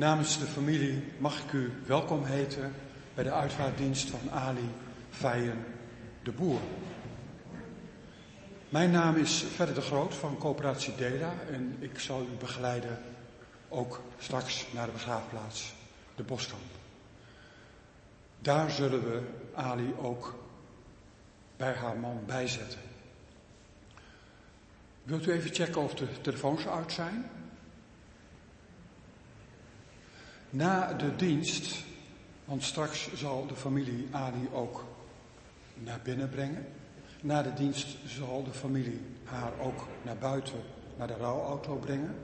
Namens de familie mag ik u welkom heten bij de uitvaartdienst van Ali Feijen de Boer. Mijn naam is Verder de Groot van Coöperatie Dela en ik zal u begeleiden ook straks naar de begraafplaats, de Boskamp. Daar zullen we Ali ook bij haar man bijzetten. Wilt u even checken of de telefoons uit zijn? Na de dienst, want straks zal de familie Ali ook naar binnen brengen. Na de dienst zal de familie haar ook naar buiten, naar de rouwauto brengen.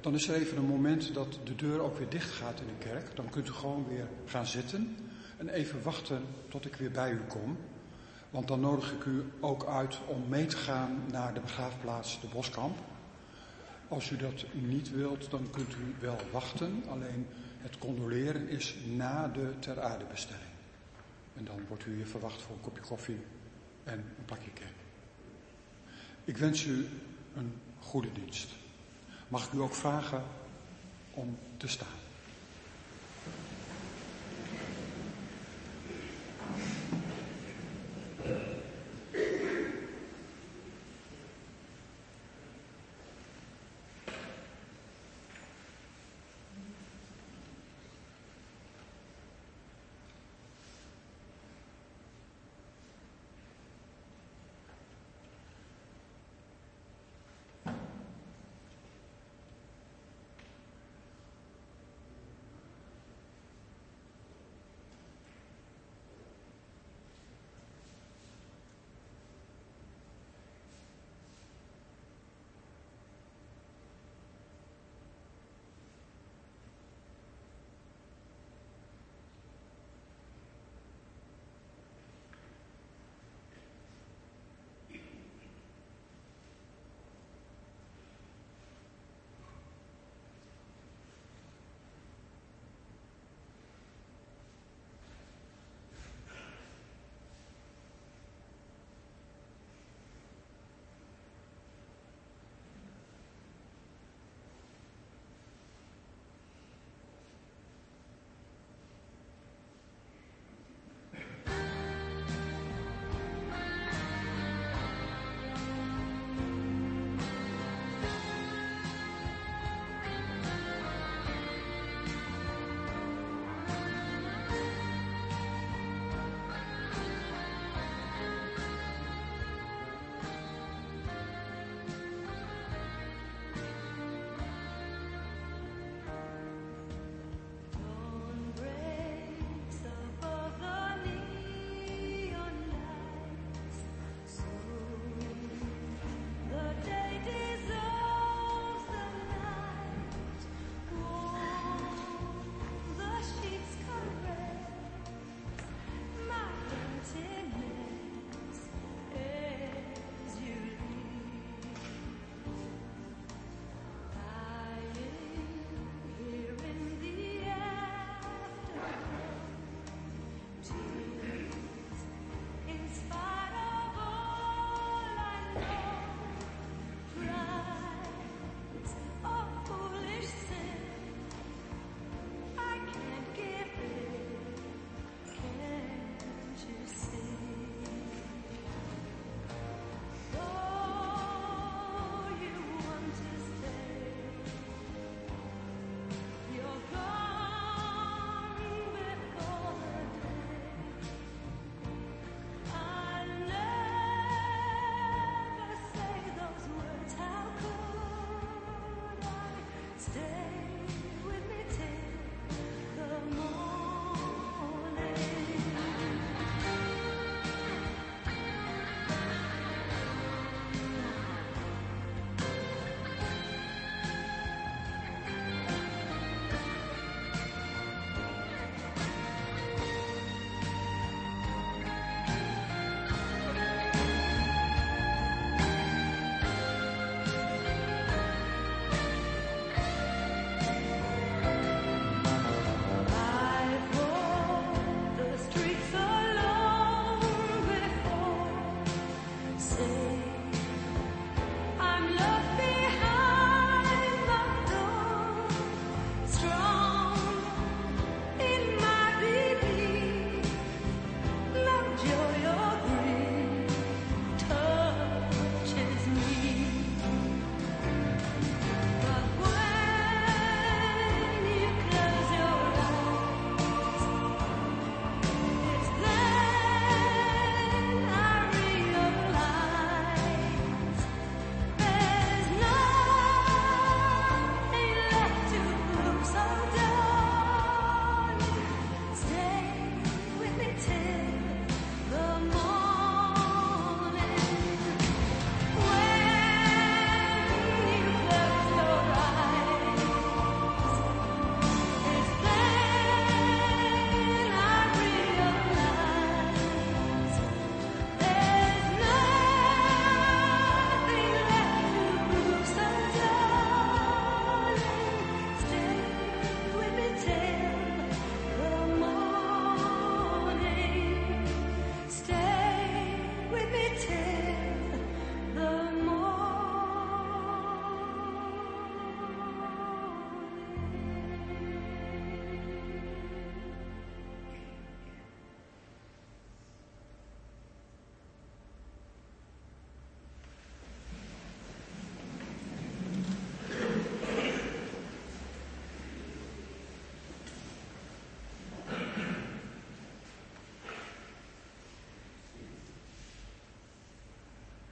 Dan is er even een moment dat de deur ook weer dicht gaat in de kerk. Dan kunt u gewoon weer gaan zitten en even wachten tot ik weer bij u kom. Want dan nodig ik u ook uit om mee te gaan naar de begraafplaats de Boskamp. Als u dat niet wilt, dan kunt u wel wachten. Alleen het condoleren is na de ter. En dan wordt u hier verwacht voor een kopje koffie en een pakje cake. Ik wens u een goede dienst. Mag ik u ook vragen om te staan?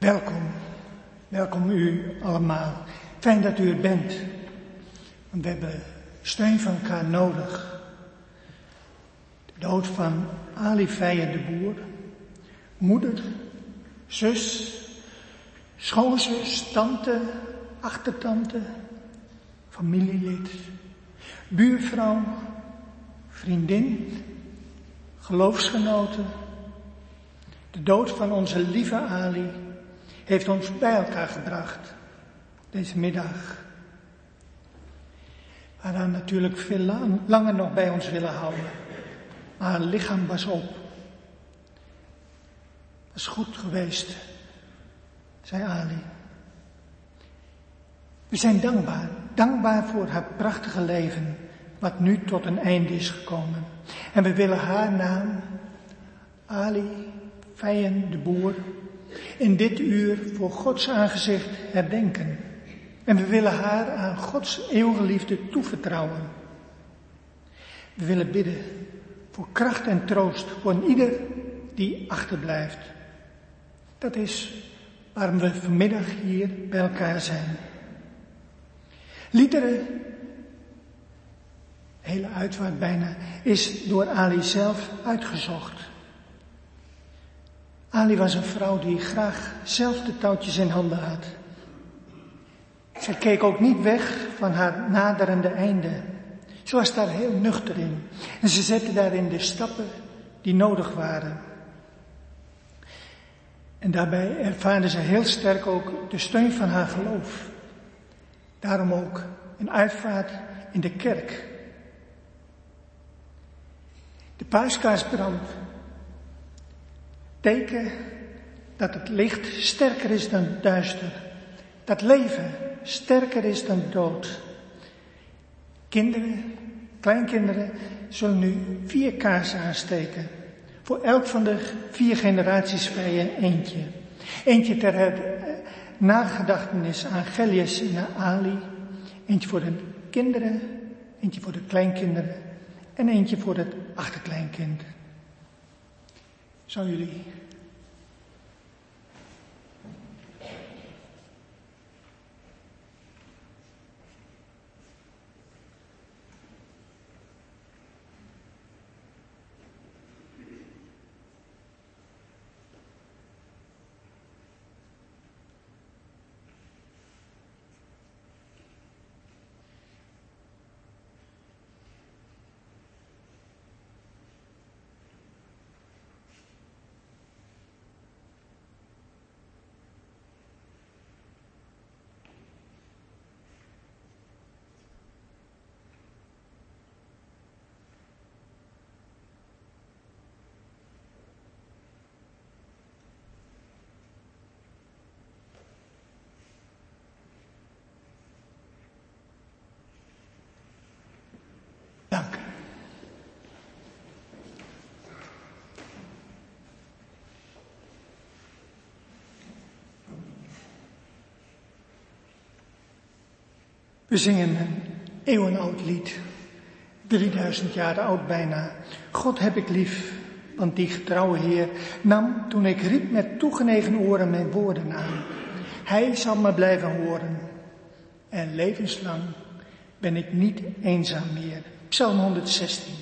Welkom, welkom u allemaal. Fijn dat u er bent. Want we hebben steun van elkaar nodig. De dood van Ali Feijen de Boer, moeder, zus, schoonzus, tante, achtertante, familielid, buurvrouw, vriendin, geloofsgenoten. De dood van onze lieve Ali heeft ons bij elkaar gebracht deze middag. Hadden natuurlijk veel lang, langer nog bij ons willen houden, maar haar lichaam was op. Is goed geweest, zei Ali. We zijn dankbaar, dankbaar voor haar prachtige leven, wat nu tot een einde is gekomen. En we willen haar naam, Ali Feyen de Boer, in dit uur voor Gods aangezicht herdenken. En we willen haar aan Gods eeuwige liefde toevertrouwen. We willen bidden voor kracht en troost voor ieder die achterblijft. Dat is waarom we vanmiddag hier bij elkaar zijn. Liederen, hele uitvaart bijna, is door Ali zelf uitgezocht. Ali was een vrouw die graag zelf de touwtjes in handen had. Ze keek ook niet weg van haar naderende einde. Ze was daar heel nuchter in. En ze zette daarin de stappen die nodig waren. En daarbij ervaarde ze heel sterk ook de steun van haar geloof. Daarom ook een uitvaart in de kerk. De paaskaarsbrand. Teken dat het licht sterker is dan duister. Dat leven sterker is dan dood. Kinderen, kleinkinderen zullen nu vier kaarsen aansteken. Voor elk van de vier generaties vrije eentje. Eentje ter nagedachtenis aan Gellius en Ali. Eentje voor de kinderen, eentje voor de kleinkinderen en eentje voor het achterkleinkind. Zou jullie Dank. We zingen een eeuwenoud lied, 3000 jaar oud bijna. God heb ik lief, want die getrouwe Heer nam toen ik riep met toegenegen oren mijn woorden aan. Hij zal me blijven horen en levenslang ben ik niet eenzaam meer. Psalm 116.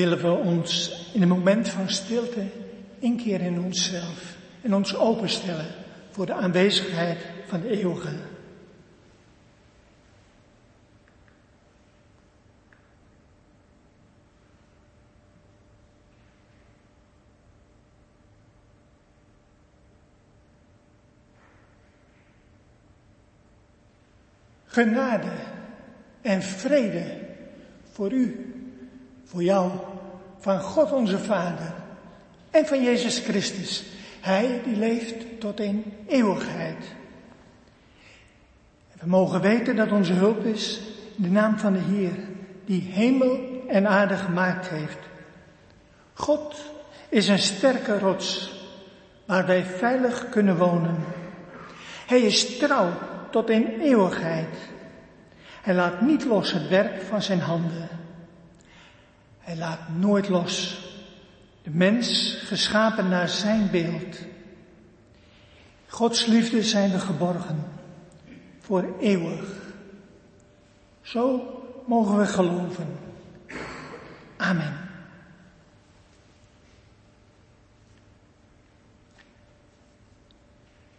Willen we ons in een moment van stilte keer in onszelf en ons openstellen voor de aanwezigheid van de eeuwige. Genade en vrede voor u, voor jou, van God onze Vader en van Jezus Christus. Hij die leeft tot in eeuwigheid. We mogen weten dat onze hulp is in de naam van de Heer, die hemel en aarde gemaakt heeft. God is een sterke rots waar wij veilig kunnen wonen. Hij is trouw tot in eeuwigheid. Hij laat niet los het werk van zijn handen. Hij laat nooit los de mens geschapen naar zijn beeld. Gods liefde zijn we geborgen voor eeuwig. Zo mogen we geloven. Amen.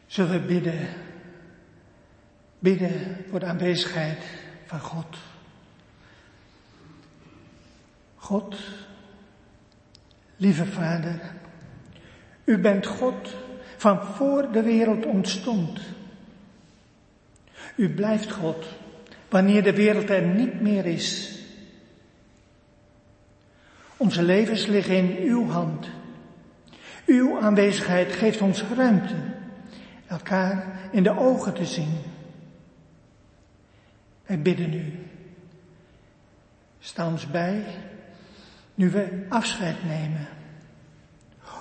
Zullen we bidden, bidden voor de aanwezigheid van God. God, lieve Vader, u bent God van voor de wereld ontstond. U blijft God wanneer de wereld er niet meer is. Onze levens liggen in uw hand. Uw aanwezigheid geeft ons ruimte elkaar in de ogen te zien. Wij bidden u. Sta ons bij nu we afscheid nemen.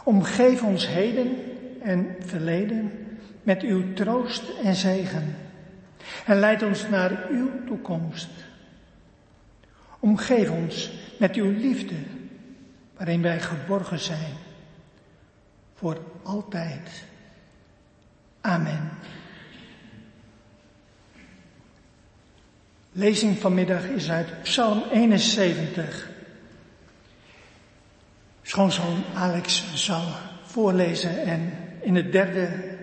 Omgeef ons heden en verleden met uw troost en zegen. En leid ons naar uw toekomst. Omgeef ons met uw liefde, waarin wij geborgen zijn. Voor altijd. Amen. Lezing vanmiddag is uit Psalm 71. Schoonzoon Alex zal voorlezen en in het derde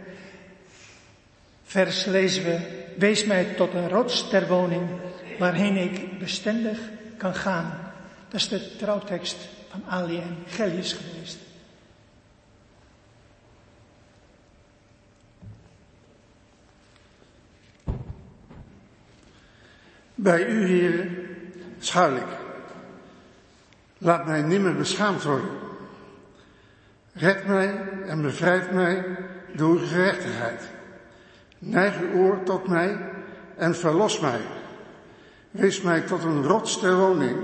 vers lezen we, wees mij tot een rots ter woning waarheen ik bestendig kan gaan. Dat is de trouwtekst van Ali en Gellius geweest. Bij u, Heer, schuil. Laat mij nimmer beschaamd worden. Red mij en bevrijd mij door gerechtigheid. Neig uw oor tot mij en verlos mij. Wees mij tot een rots ter woning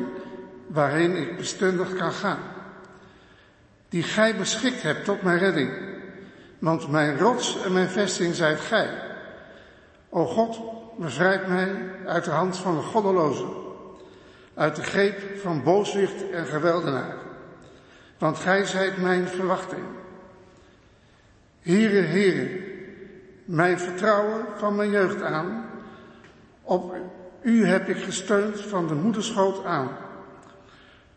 waarheen ik bestendig kan gaan. Die gij beschikt hebt tot mijn redding. Want mijn rots en mijn vesting zijt gij. O God, bevrijd mij uit de hand van de goddelozen uit de greep van booswicht en geweldenaar. Want gij zijt mijn verwachting. Here, here, mijn vertrouwen van mijn jeugd aan. Op u heb ik gesteund van de moederschoot aan.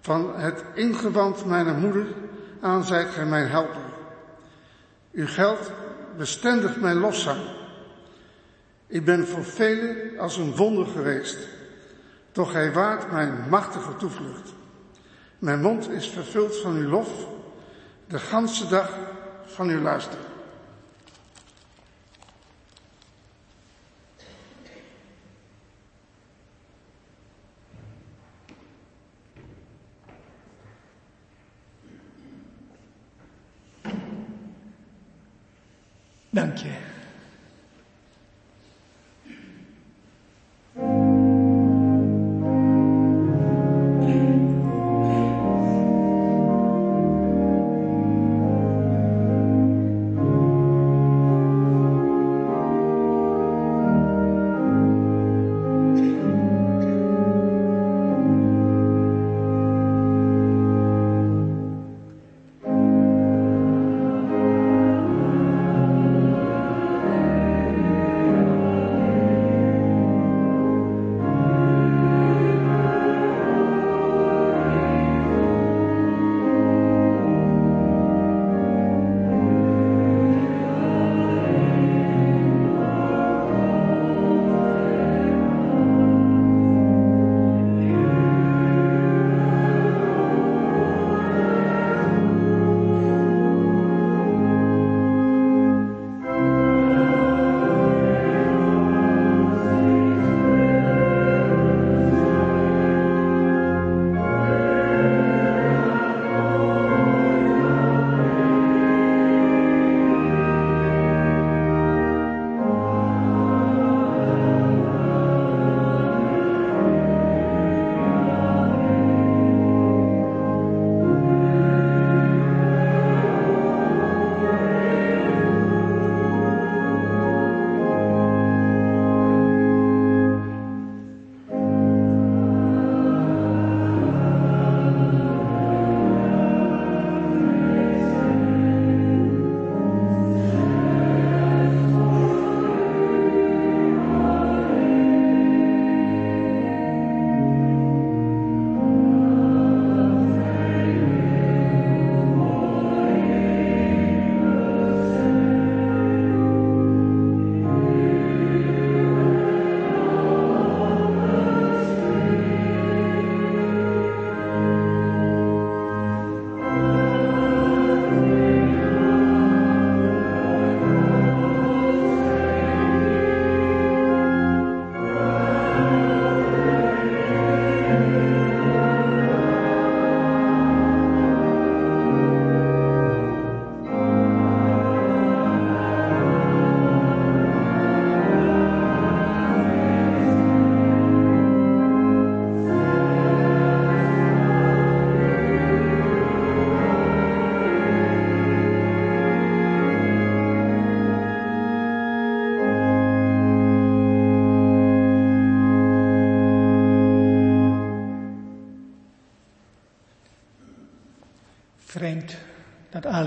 Van het ingewand mijner moeder aan zijt gij mijn helper. Uw geld bestendigt mijn loszang. Ik ben voor velen als een wonder geweest. Toch gij waart mijn machtige toevlucht. Mijn mond is vervuld van uw lof, de ganse dag van uw luister. Dank je.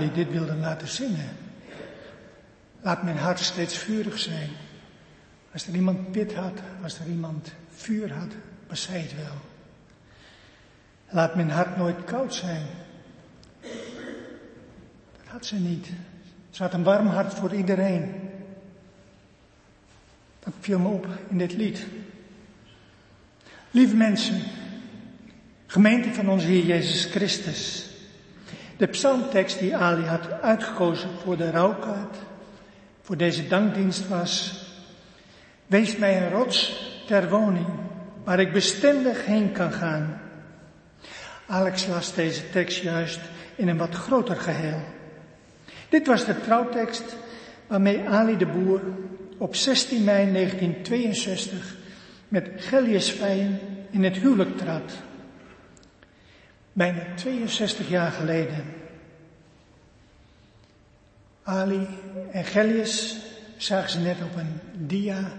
Ali dit wilde laten zingen. Laat mijn hart steeds vurig zijn. Als er iemand pit had, als er iemand vuur had, was zij het wel. Laat mijn hart nooit koud zijn. Dat had ze niet. Ze had een warm hart voor iedereen. Dat viel me op in dit lied. Lieve mensen, gemeente van onze Heer Jezus Christus. De psalmtekst die Ali had uitgekozen voor de rouwkaart, voor deze dankdienst was, Wees mij een rots ter woning, waar ik bestendig heen kan gaan. Alex las deze tekst juist in een wat groter geheel. Dit was de trouwtekst waarmee Ali de Boer op 16 mei 1962 met Gellius Vijen in het huwelijk trad. Bijna 62 jaar geleden. Ali en Gellius zagen ze net op een dia,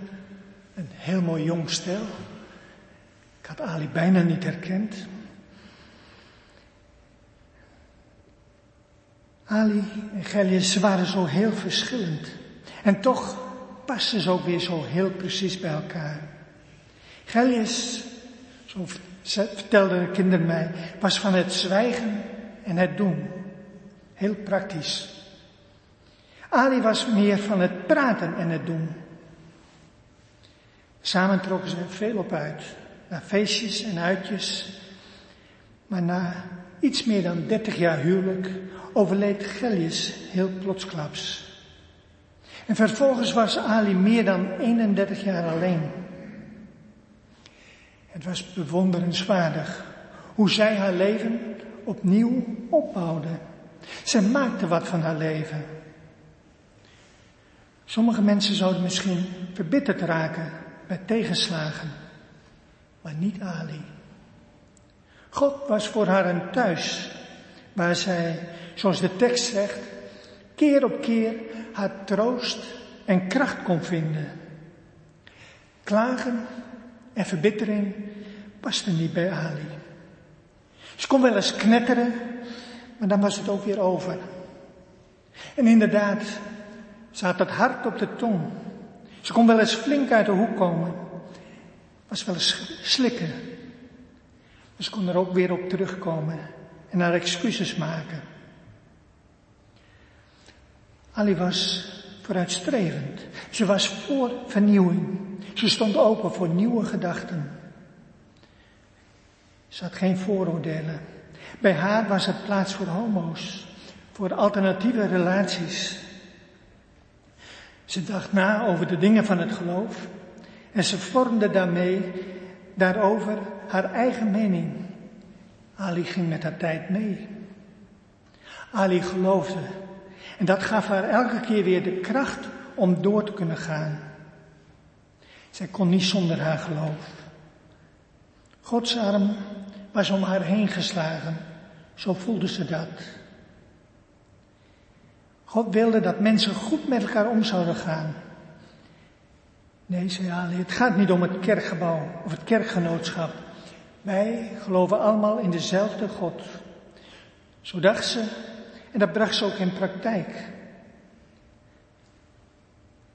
een heel mooi jong stel. Ik had Ali bijna niet herkend. Ali en Gellius waren zo heel verschillend. En toch pasten ze ook weer zo heel precies bij elkaar. Gellius, zo vertelden de kinderen mij, was van het zwijgen en het doen. Heel praktisch. Ali was meer van het praten en het doen. Samen trokken ze veel op uit, naar feestjes en uitjes. Maar na iets meer dan dertig jaar huwelijk overleed Gellius heel plotsklaps. En vervolgens was Ali meer dan 31 jaar alleen. Het was bewonderenswaardig hoe zij haar leven opnieuw opbouwde. Zij maakte wat van haar leven. Sommige mensen zouden misschien verbitterd raken bij tegenslagen, maar niet Ali. God was voor haar een thuis waar zij, zoals de tekst zegt, keer op keer haar troost en kracht kon vinden. Klagen en verbittering paste niet bij Ali. Ze kon wel eens knetteren, maar dan was het ook weer over. En inderdaad, ze had het hart op de tong. Ze kon wel eens flink uit de hoek komen. Was wel eens slikken. Ze kon er ook weer op terugkomen en haar excuses maken. Ali was vooruitstrevend. Ze was voor vernieuwing. Ze stond open voor nieuwe gedachten. Ze had geen vooroordelen. Bij haar was er plaats voor homo's, voor alternatieve relaties. Ze dacht na over de dingen van het geloof en ze vormde daarmee, daarover haar eigen mening. Ali ging met haar tijd mee. Ali geloofde en dat gaf haar elke keer weer de kracht om door te kunnen gaan. Zij kon niet zonder haar geloof. Gods arm was om haar heen geslagen. Zo voelde ze dat. God wilde dat mensen goed met elkaar om zouden gaan. Nee, zei Ali, het gaat niet om het kerkgebouw of het kerkgenootschap. Wij geloven allemaal in dezelfde God. Zo dacht ze en dat bracht ze ook in praktijk.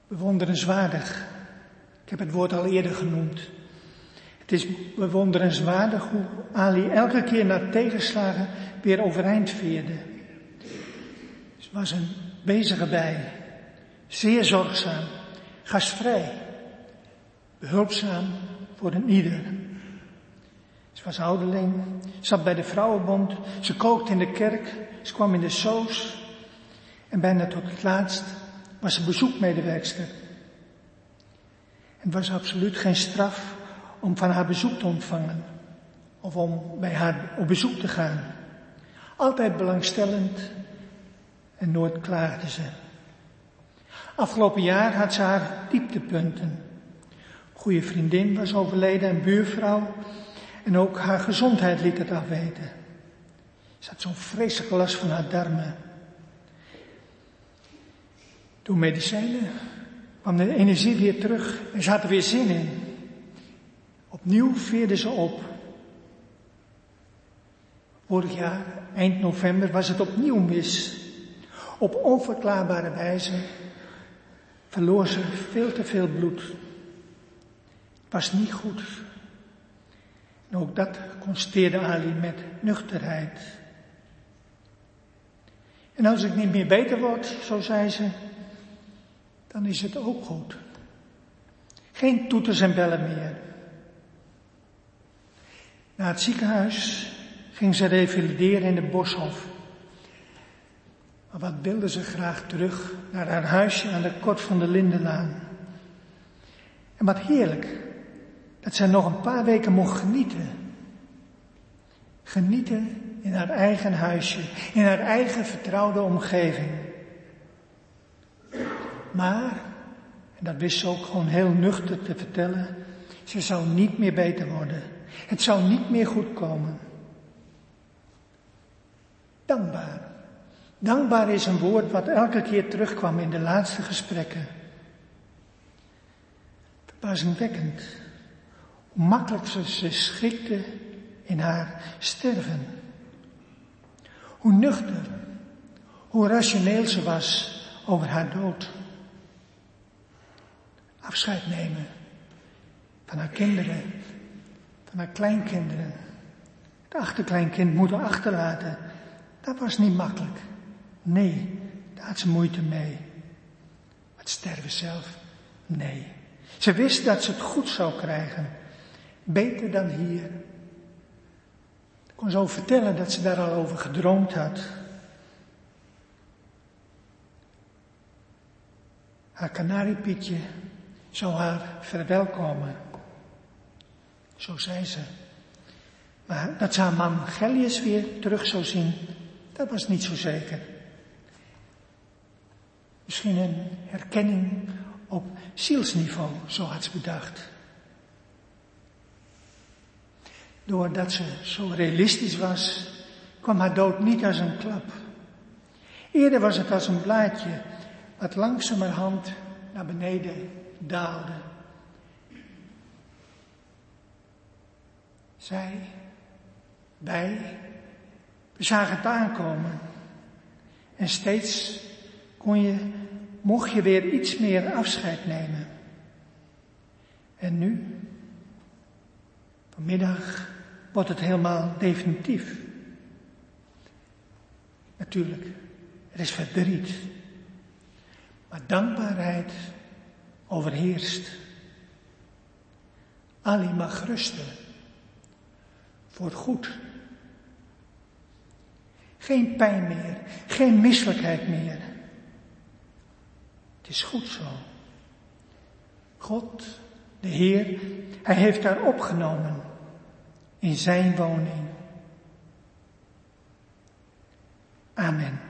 Bewonderenswaardig. Ik heb het woord al eerder genoemd. Het is bewonderenswaardig hoe Ali elke keer na tegenslagen weer overeind veerde. Ze was een bezige bij, zeer zorgzaam, gastvrij, behulpzaam voor een ieder. Ze was ouderling, zat bij de vrouwenbond, ze kookte in de kerk, ze kwam in de soos en bijna tot het laatst was ze bezoekmedewerkster. Het was absoluut geen straf om van haar bezoek te ontvangen of om bij haar op bezoek te gaan. Altijd belangstellend en nooit klaagde ze. Afgelopen jaar had ze haar dieptepunten. Goede vriendin was overleden en buurvrouw en ook haar gezondheid liet het afweten. Ze had zo'n vreselijke last van haar darmen. Door medicijnen kwam de energie weer terug en ze er weer zin in. Opnieuw veerde ze op. Vorig jaar, eind november, was het opnieuw mis. Op onverklaarbare wijze verloor ze veel te veel bloed. Het was niet goed. Ook dat constateerde Ali met nuchterheid. En als ik niet meer beter word, zo zei ze, dan is het ook goed. Geen toeters en bellen meer. Naar het ziekenhuis ging ze revalideren in de Boshof. Maar wat wilde ze graag terug naar haar huisje aan de Kort van de Lindenlaan. En wat heerlijk dat zij nog een paar weken mocht genieten. Genieten in haar eigen huisje, in haar eigen vertrouwde omgeving. Maar, en dat wist ze ook gewoon heel nuchter te vertellen, ze zou niet meer beter worden. Het zou niet meer goed komen. Dankbaar. Dankbaar is een woord wat elke keer terugkwam in de laatste gesprekken. Verbazingwekkend. Hoe makkelijk ze zich schikte in haar sterven. Hoe nuchter, hoe rationeel ze was over haar dood. Afscheid nemen van haar kinderen, van haar kleinkinderen. Het achterkleinkind moeten achterlaten. Dat was niet makkelijk. Nee, daar had ze moeite mee. Het sterven zelf? Nee. Ze wist dat ze het goed zou krijgen. Beter dan hier. Ik kon zo vertellen dat ze daar al over gedroomd had. Haar kanariepietje zou haar verwelkomen. Zo zei ze. Maar dat ze haar man Gellius weer terug zou zien, dat was niet zo zeker. Misschien een herkenning op zielsniveau, zo had ze bedacht. Doordat ze zo realistisch was, kwam haar dood niet als een klap. Eerder was het als een blaadje wat langzamerhand naar beneden daalde. Zij, wij, we zagen het aankomen. En steeds kon je, mocht je weer iets meer afscheid nemen. En nu, vanmiddag, wordt het helemaal definitief. Natuurlijk, er is verdriet. Maar dankbaarheid overheerst. Ali mag rusten. Voor goed. Geen pijn meer, geen misselijkheid meer. Het is goed zo. God, de Heer, Hij heeft haar opgenomen in Zijn woning. Amen.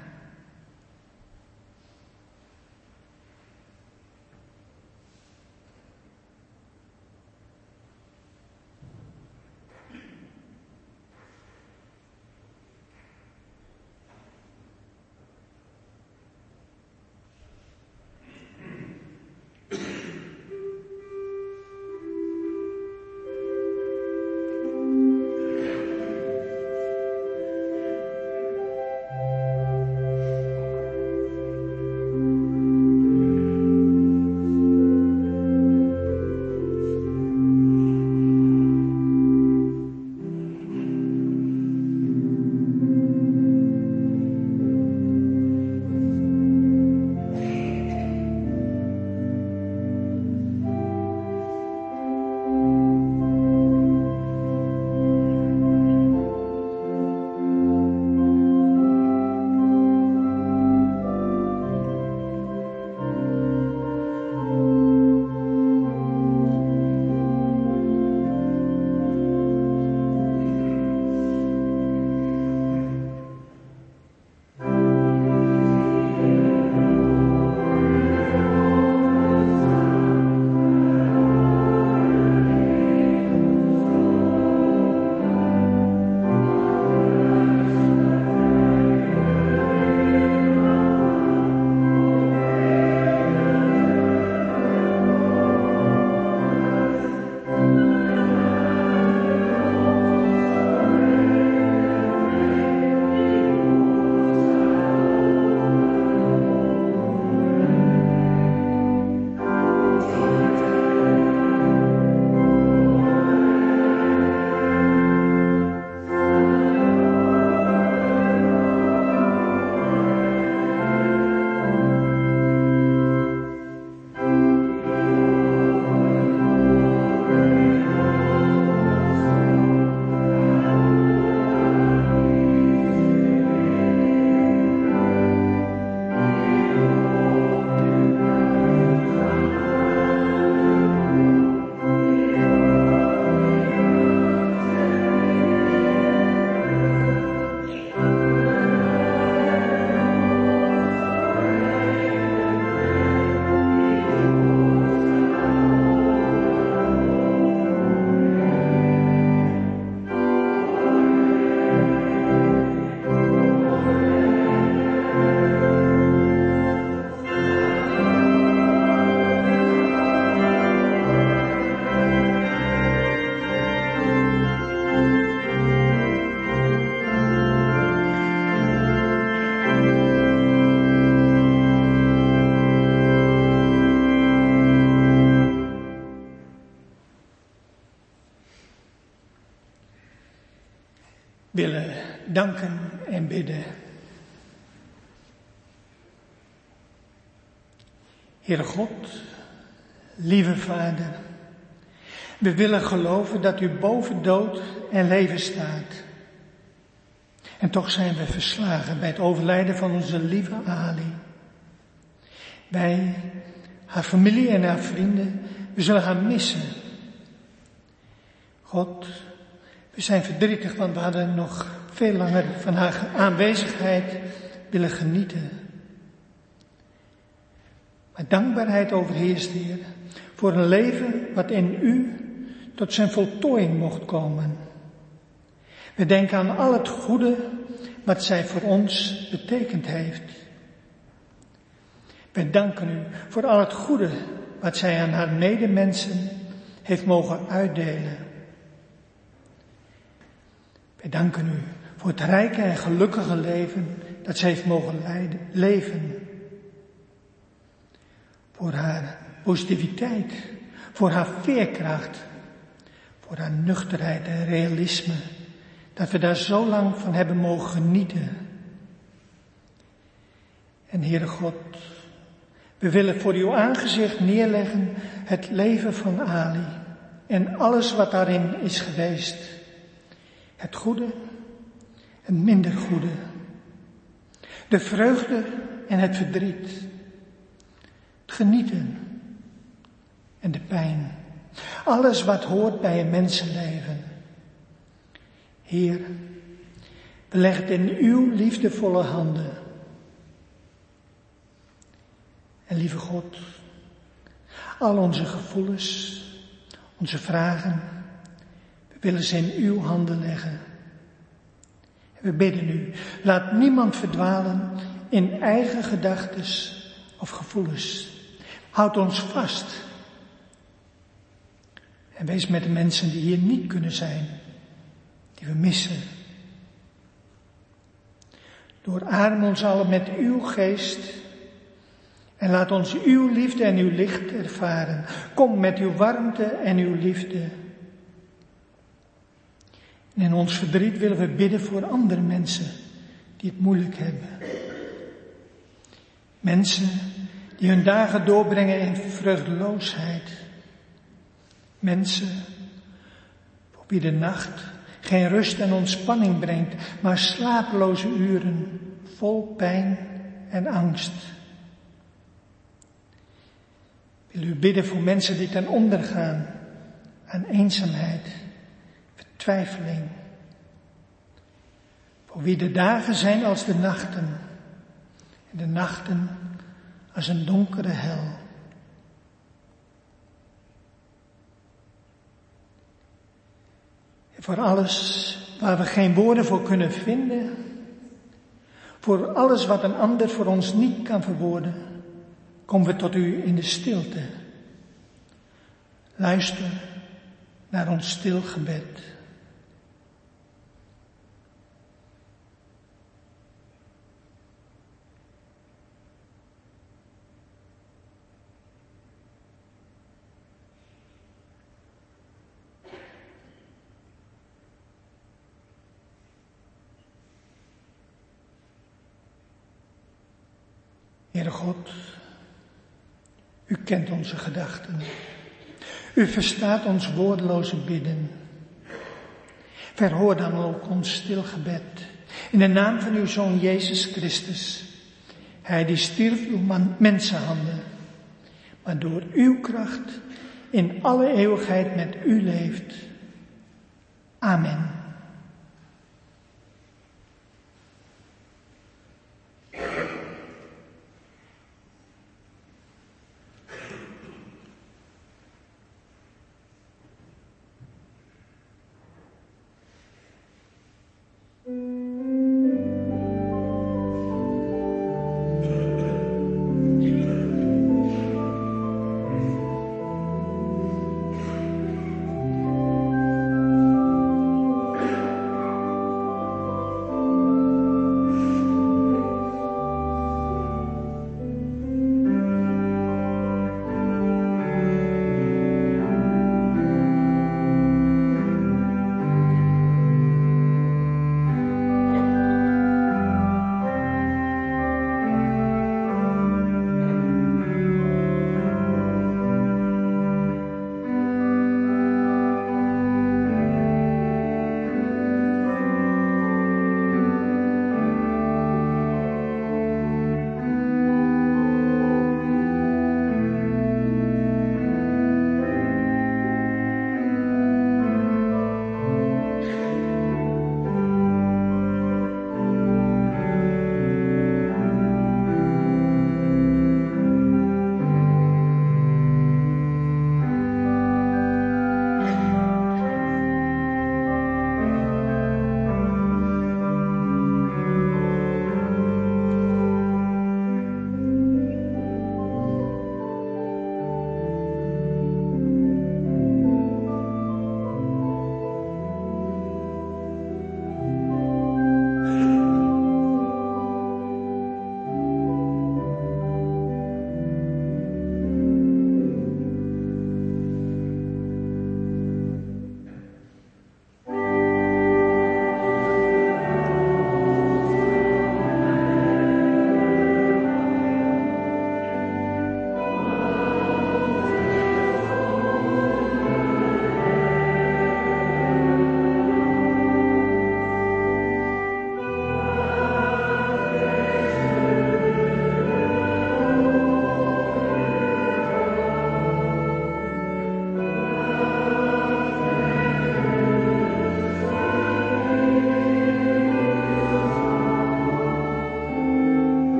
Danken en bidden. Heere God, lieve Vader, we willen geloven dat u boven dood en leven staat. En toch zijn we verslagen bij het overlijden van onze lieve Ali. Wij, haar familie en haar vrienden, we zullen haar missen. God, we zijn verdrietig, want we hadden nog veel langer van haar aanwezigheid willen genieten. Maar dankbaarheid overheerst, Heer, voor een leven wat in U tot zijn voltooiing mocht komen. We denken aan al het goede wat zij voor ons betekend heeft. We danken u voor al het goede wat zij aan haar medemensen heeft mogen uitdelen. We danken u voor het rijke en gelukkige leven dat zij heeft mogen leiden, leven. Voor haar positiviteit, voor haar veerkracht, voor haar nuchterheid en realisme. Dat we daar zo lang van hebben mogen genieten. En Heere God, we willen voor uw aangezicht neerleggen het leven van Ali en alles wat daarin is geweest. Het goede en minder goede. De vreugde en het verdriet. Het genieten en de pijn. Alles wat hoort bij een mensenleven. Heer, we leggen in uw liefdevolle handen. En lieve God, al onze gevoelens, onze vragen, we willen ze in uw handen leggen. We bidden u, laat niemand verdwalen in eigen gedachten of gevoelens. Houd ons vast. En wees met de mensen die hier niet kunnen zijn, die we missen. Dooradem ons allen met uw geest en laat ons uw liefde en uw licht ervaren. Kom met uw warmte en uw liefde. En in ons verdriet willen we bidden voor andere mensen die het moeilijk hebben. Mensen die hun dagen doorbrengen in vreugdeloosheid. Mensen voor wie de nacht geen rust en ontspanning brengt, maar slapeloze uren vol pijn en angst. Wil u bidden voor mensen die ten onder gaan aan eenzaamheid, vertwijfeling. Voor wie de dagen zijn als de nachten en de nachten als een donkere hel. voor alles waar we geen woorden voor kunnen vinden, voor alles wat een ander voor ons niet kan verwoorden, komen we tot u in de stilte. Luister naar ons stil gebed. Heere God, u kent onze gedachten. U verstaat ons woordeloze bidden. Verhoor dan ook ons stil gebed. In de naam van uw Zoon Jezus Christus. Hij die stierf uw mensenhanden, maar door uw kracht in alle eeuwigheid met u leeft. Amen.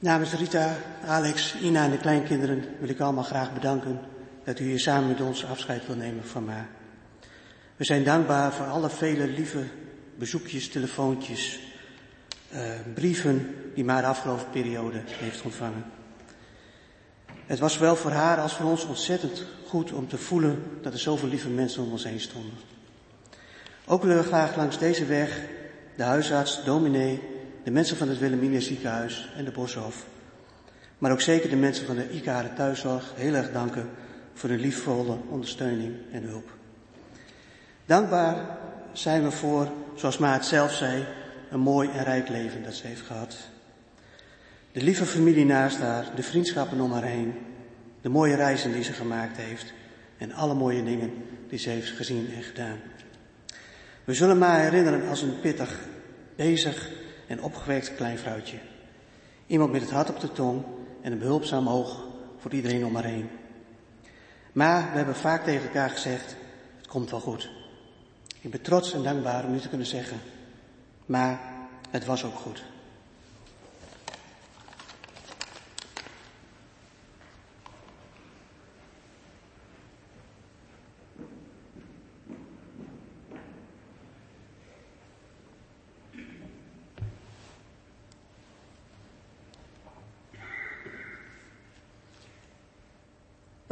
Namens Rita, Alex, Ina en de kleinkinderen wil ik allemaal graag bedanken dat u hier samen met ons afscheid wil nemen van mij. We zijn dankbaar voor alle vele lieve bezoekjes, telefoontjes, uh, brieven die maar de afgelopen periode heeft ontvangen. Het was zowel voor haar als voor ons ontzettend goed om te voelen dat er zoveel lieve mensen om ons heen stonden. Ook willen we graag langs deze weg de huisarts, dominee, de mensen van het Wilhelmina ziekenhuis en de Boshof, maar ook zeker de mensen van de IKR thuiszorg heel erg danken voor hun liefvolle ondersteuning en hulp. Dankbaar zijn we voor, zoals Maat zelf zei, een mooi en rijk leven dat ze heeft gehad. De lieve familie naast haar, de vriendschappen om haar heen, de mooie reizen die ze gemaakt heeft en alle mooie dingen die ze heeft gezien en gedaan. We zullen maar herinneren als een pittig, bezig en opgewekt klein vrouwtje. Iemand met het hart op de tong en een behulpzaam oog voor iedereen om haar heen. Maar we hebben vaak tegen elkaar gezegd, het komt wel goed. Ik ben trots en dankbaar om u te kunnen zeggen, maar het was ook goed.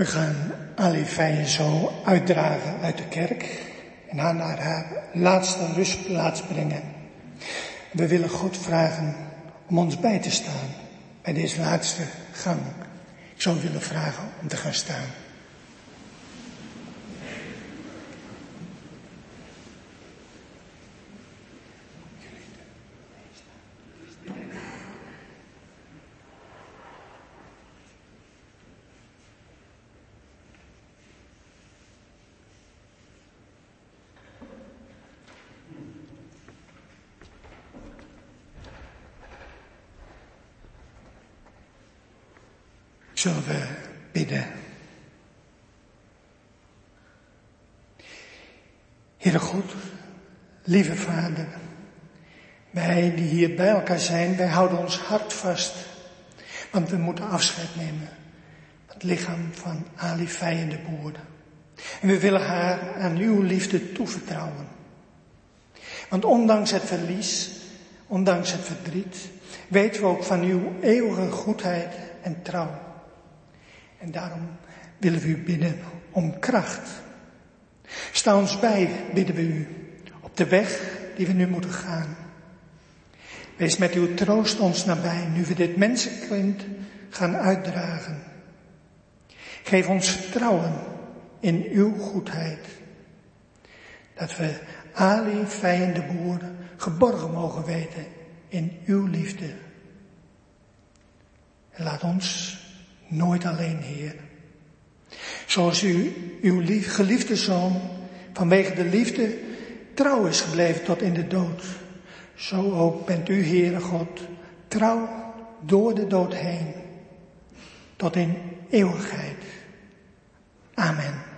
We gaan Ali Feijen zo uitdragen uit de kerk en haar naar haar laatste rustplaats brengen. We willen God vragen om ons bij te staan bij deze laatste gang. Ik zou willen vragen om te gaan staan. Zullen we bidden? Heere God, lieve Vader, wij die hier bij elkaar zijn, wij houden ons hart vast, want we moeten afscheid nemen van het lichaam van Ali Feijen de Boer. En we willen haar aan uw liefde toevertrouwen. Want ondanks het verlies, ondanks het verdriet, weten we ook van uw eeuwige goedheid en trouw. En daarom willen we u bidden om kracht. Sta ons bij, bidden we u, op de weg die we nu moeten gaan. Wees met uw troost ons nabij, nu we dit mensenkind gaan uitdragen. Geef ons vertrouwen in uw goedheid. Dat we Ali, vijande boeren, geborgen mogen weten in uw liefde. En laat ons nooit alleen, Heer. Zoals u, uw lief, geliefde zoon, vanwege de liefde trouw is gebleven tot in de dood. Zo ook bent u, Heere God, trouw door de dood heen, tot in eeuwigheid. Amen.